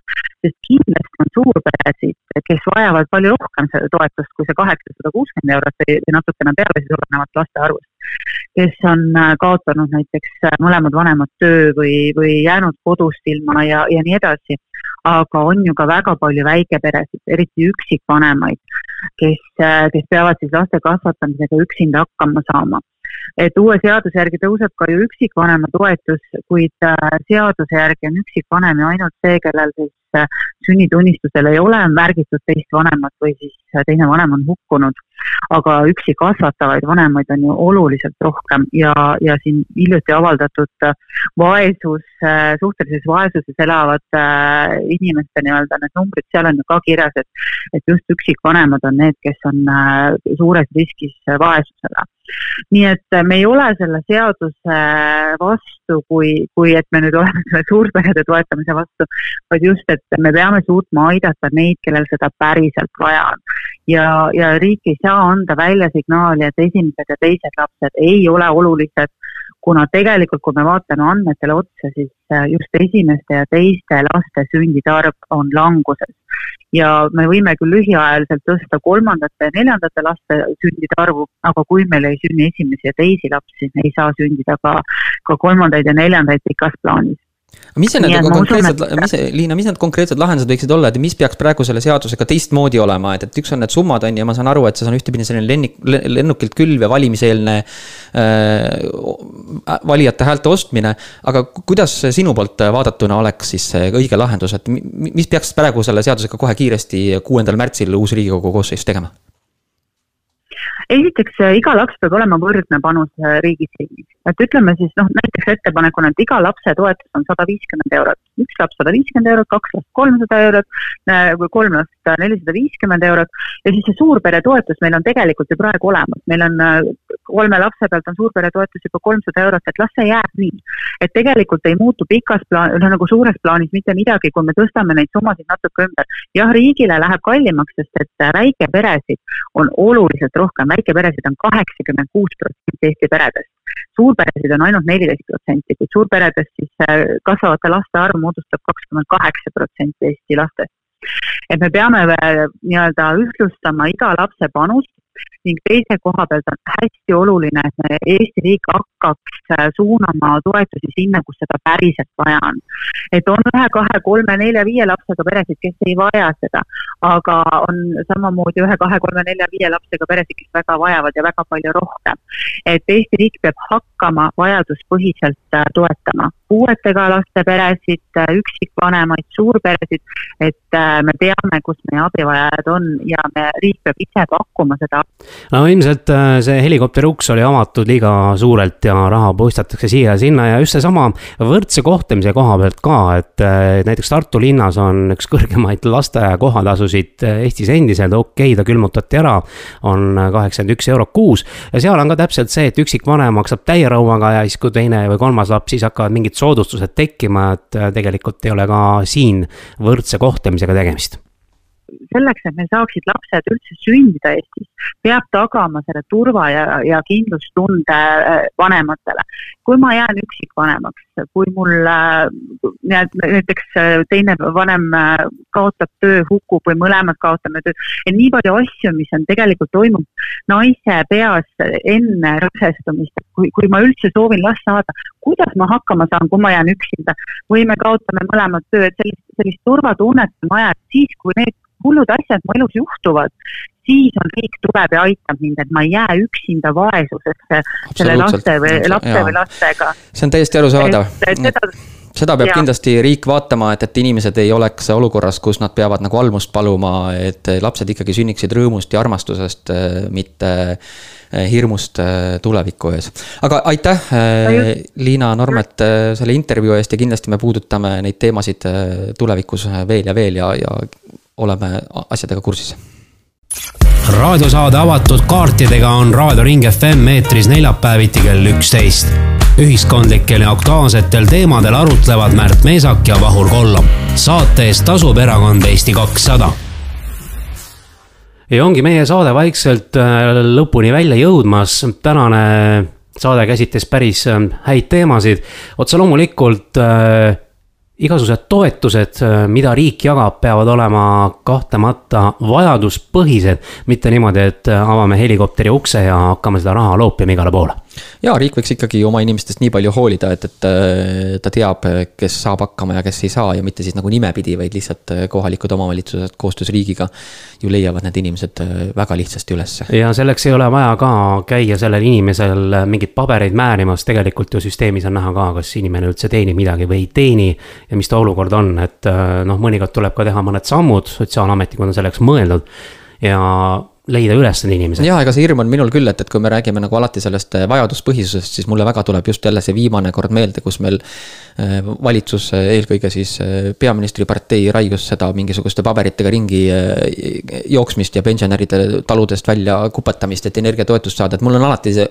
sest kindlasti on suurperesid, kes vajavad palju rohkem seda toetust kui see kaheksasada kuuskümmend eurot või, või natukene peale siis olenevalt laste arvust. kes on äh, kaotanud näiteks äh, mõlemad vanemad töö või, või jäänud kodust ilma ja, ja nii edasi. aga on ju ka väga palju väikeperesid, eriti üksikvanemaid, kes, kes peavad siis laste kasvatamisega üksinda hakkama saama et uue seaduse järgi tõuseb ka ju üksikvanema toetus, kuid äh, seaduse järgi on üksikvanem ju ainult see, kellel siis äh, sünnitunnistusel ei ole märgitud teist vanemat või siis äh, teine vanem on hukkunud. aga üksi kasvatavaid vanemaid on ju oluliselt rohkem ja, ja siin hiljuti avaldatud vaesus, suhtelises vaesuses elavad inimeste nii-öelda need numbrid, seal on ju ka kirjas, et, et just üksikvanemad on need, kes on suures riskis vaesusele nii et me ei ole selle seaduse vastu, kui, kui et me nüüd oleme selle suurperede toetamise vastu, vaid just, et me peame suutma aidata neid, kellel seda päriselt vaja on. ja, ja riik ei saa anda välja signaali, et esimesed ja teised lapsed ei ole olulised, kuna tegelikult, kui me vaatame andmetele otsa, siis just esimeste ja teiste laste sündide arv on languses ja me võime küll lühiajaliselt tõsta kolmandate ja neljandate laste sündide arvu, aga kui meil ei sünni esimesi ja teisi lapsi, ei saa sündida ka, ka kolmandaid ja neljandaid pikas plaanis mis see need konkreetsed, mis see, Liina, mis need konkreetsed lahendused võiksid olla, et mis peaks praegu selle seadusega teistmoodi olema, et, et üks on need summad, on ju, ja ma saan aru, et see on ühtepidi selline lennik, lennukilt külv ja valimiseelne äh, valijate häälte ostmine. aga kuidas sinu poolt vaadatuna oleks siis see õige lahendus, et mis peaks praegu selle seadusega kohe kiiresti, kuuendal märtsil uus riigikogu koosseis tegema? Esiteks, äh, iga laps peab olema võrdne panus äh, riigi silmis. et ütleme siis noh, näiteks ettepanekuna, et iga lapse toetus on sada viiskümmend eurot. Üks laps sada viiskümmend eurot, kaks last kolmsada eurot, äh, kolm last nelisada viiskümmend eurot ja siis see suurpere toetus meil on tegelikult ju praegu olemas. meil on kolme lapse pealt on suurpere toetus juba kolmsada eurot, et las see jääb nii. et tegelikult ei muutu pikas plaan, noh nagu suures plaanis mitte midagi, kui me tõstame neid summasid natuke ümber. jah, riigile läheb kallimaks, sest et väikeperesid on oluliselt rohkem väikeperesid on kaheksakümmend kuus protsenti Eesti peredest. Suurperesid on ainult neliteist protsenti, kuid suurperedest siis äh, kasvavate laste arv moodustab kakskümmend kaheksa protsenti Eesti lastest. et me peame äh, nii-öelda ühtlustama iga lapse panust ning teise koha pealt on hästi oluline, et me Eesti riik hakkaks äh, suunama toetusi sinna, kus seda päriselt vaja on. et on ühe, kahe, kolme, nelja, viie lapsega peresid, kes ei vaja seda, aga on samamoodi ühe, kahe, kolme, nelja, viie lapsega peresid, kes väga vajavad ja väga palju rohkem. et Eesti riik peab hakkama vajaduspõhiselt äh, toetama puuetega laste peresid, äh, üksikvanemaid, suurperesid, et me teame, kus meie abivajajad on ja me, riik peab ise pakkuma seda no ilmselt äh, see helikopteri uks oli avatud liiga suurelt ja raha puistatakse siia ja just seesama võrdse kohtlemise koha pealt ka, et äh, näiteks Tartu linnas on üks kõrgemaid lasteaia kohatasusid äh, Eestis endiselt, okei okay,, ta külmutati ära, on kaheksakümmend üks eurot kuus. ja seal on ka täpselt see, et üksikvanem maksab täie rõuaga ja siis, kui teine või kolmas laps, siis hakkavad mingid soodustused tekkima, et tegelikult ei ole ka siin võrdse kohtlemisega tegemist selleks, et meil saaksid lapsed üldse sündida Eestis, peab tagama selle turva ja, ja kindlustunde äh, vanematele. kui ma jään üksikvanemaks, kui mul äh, näiteks äh, teine vanem kaotab töö, hukkub või mõlemad kaotame töö, et nii palju asju, mis on tegelikult toimub naise peas enne rasestumist, kui, kui ma üldse soovin last saada, kuidas ma hakkama saan, kui ma jään üksinda või me kaotame mõlemad töö, et sellist, sellist turvatunnet on vaja, et siis, kui need hullud asjad mu elus juhtuvad, siis on riik tuleb ja aitab mind, et ma ei jää üksinda vaesusesse selle laste või lapse või lastega. see on täiesti arusaadav. Seda, seda peab ja. kindlasti riik vaatama, et, et inimesed ei oleks olukorras, kus nad peavad nagu almust paluma, et lapsed ikkagi sünniksid rõõmust ja armastusest, mitte eh, hirmust eh, tuleviku ees. aga aitäh, eh, Liina Normet, selle intervjuu eest ja kindlasti me puudutame neid teemasid tulevikus veel ja veel ja, ja oleme asjadega kursis. raadiosaade avatud kaartidega on Raadio Ring FM eetris neljapäeviti kell üksteist. Ühiskondlikel ja aktuaalsetel teemadel arutlevad Märt Meesak ja Vahur Kollom. saate eest tasub erakond Eesti kakssada ja ongi meie saade vaikselt äh, lõpuni välja jõudmas, tänane saade käsitles päris äh, häid teemasid. otse loomulikult äh, igasugused toetused, mida riik jagab, peavad olema kahtlemata vajaduspõhised, mitte niimoodi, et avame helikopteri ukse ja hakkame seda raha loopima igale poole ja riik võiks ikkagi oma inimestest nii palju hoolida, et, et äh, ta teab, kes saab hakkama ja kes ei saa ja mitte siis nagu nimepidi, vaid lihtsalt äh, kohalikud omavalitsused koostöös riigiga ju leiavad need inimesed äh, väga lihtsasti ülesse. ja selleks ei ole vaja ka käia sellel inimesel mingeid pabereid määrimas, tegelikult ju süsteemis on näha ka, kas inimene üldse teenib midagi või ei teeni. ja mis ta olukord on, et noh, mõnikord tuleb ka teha mõned sammud, sotsiaalametnikud on selleks mõeldud ja leida üles need inimesed. ja ega see hirm on minul küll, et, et kui me räägime nagu alati sellest eh, vajaduspõhisusest, siis mulle väga tuleb just jälle see viimane kord meelde, kus meil eh, valitsus, eh, eelkõige siis peaministripartei raius seda mingisuguste paberitega ringi jooksmist ja pensionäride taludest välja kupatamist, et energiatoetust saada, et mul on alati see.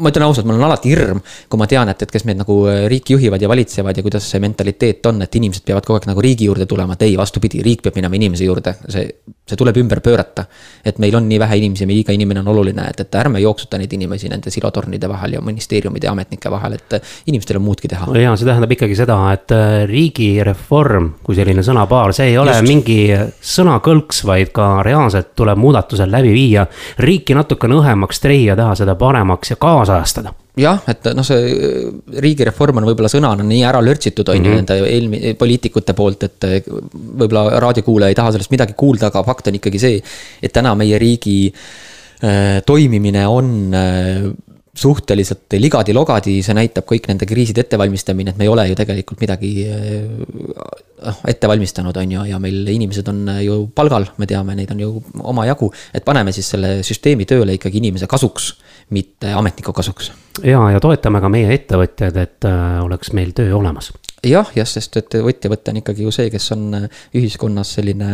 ma ütlen ausalt, mul on alati hirm, kui ma tean, et, et kes meid nagu riiki juhivad ja valitsevad ja kuidas see mentaliteet on, et inimesed peavad kogu aeg nagu riigi juurde tulema, et ei, vastupidi, riik peab minema inimese juurde, see, see tuleb ümber pöörata. et meil on nii nii vähe inimesi, iga inimene on oluline, et, et ärme jooksuta neid inimesi nende silotornide vahel ja ministeeriumide ja ametnike vahel, et inimestel on muudki teha. ja see tähendab ikkagi seda, et äh, riigireform kui selline sõnapaar, see ei ole Just. mingi sõnakõlks, vaid ka reaalselt tuleb muudatused läbi viia. riiki natukene õhemaks treia, teha seda paremaks ja kaasajastada jah, et noh, see äh, riigireform on võib-olla sõnana nii ära lörtsitud, on ju, mhm. nende eelmi-, poliitikute poolt, et äh, võib-olla raadiokuulaja ei taha sellest midagi kuulda, aga fakt on ikkagi see, et täna meie riigi äh, toimimine on äh, suhteliselt ligadi-logadi, see näitab kõik nende kriiside ettevalmistamine, et me ei ole ju tegelikult midagi noh, ette valmistanud, on ju, ja meil inimesed on ju palgal, me teame, neid on ju omajagu. et paneme siis selle süsteemi tööle ikkagi inimese kasuks, mitte ametniku kasuks. ja, ja toetame ka meie ettevõtjaid, et äh, oleks meil töö olemas jah, jah, sest et ettevõte on ikkagi ju see, kes on äh, ühiskonnas selline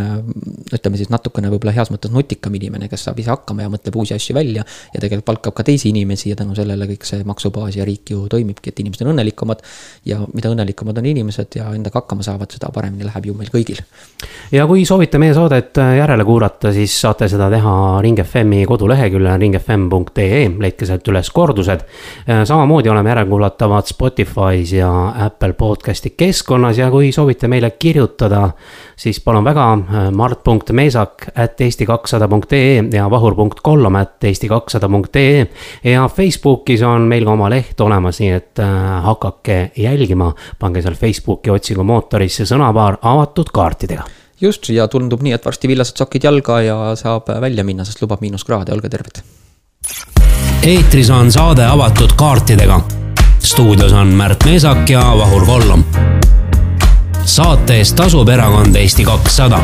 ütleme siis natukene võib-olla heas mõttes nutikam inimene, kes saab ise hakkama ja mõtleb uusi asju välja. ja tegelikult palkab ka teisi inimesi ja tänu sellele kõik see maksubaas ja riik ju toimibki, et inimesed on õnnelikumad. ja mida õnnelikumad on inimesed ja endaga hakkama saavad, seda paremini läheb ju meil kõigil. ja kui soovite meie saadet äh, järele kuulata, siis saate seda teha Ring FM-i koduleheküljel ringfm.ee, leidke sealt üles kordused. Äh, samamoodi oleme järelkuulatavad Spotify's ja Apple Podcast'is podcast'i keskkonnas ja kui soovite meile kirjutada, siis palun väga äh, mart.meesak at eesti kakssada punkt ee ja vahur.kollam at eesti kakssada punkt ee. ja Facebookis on meil ka oma leht olemas, nii et äh, hakake jälgima, pange seal Facebooki otsingumootorisse sõnapaar avatud kaartidega just ja tundub nii, et varsti villased sokid jalga ja saab välja minna, sest lubab miinuskraade, olge terved. eetris on saade avatud kaartidega stuudios on Märt Meesak ja Vahur Kollom. saate eest tasub erakond Eesti kakssada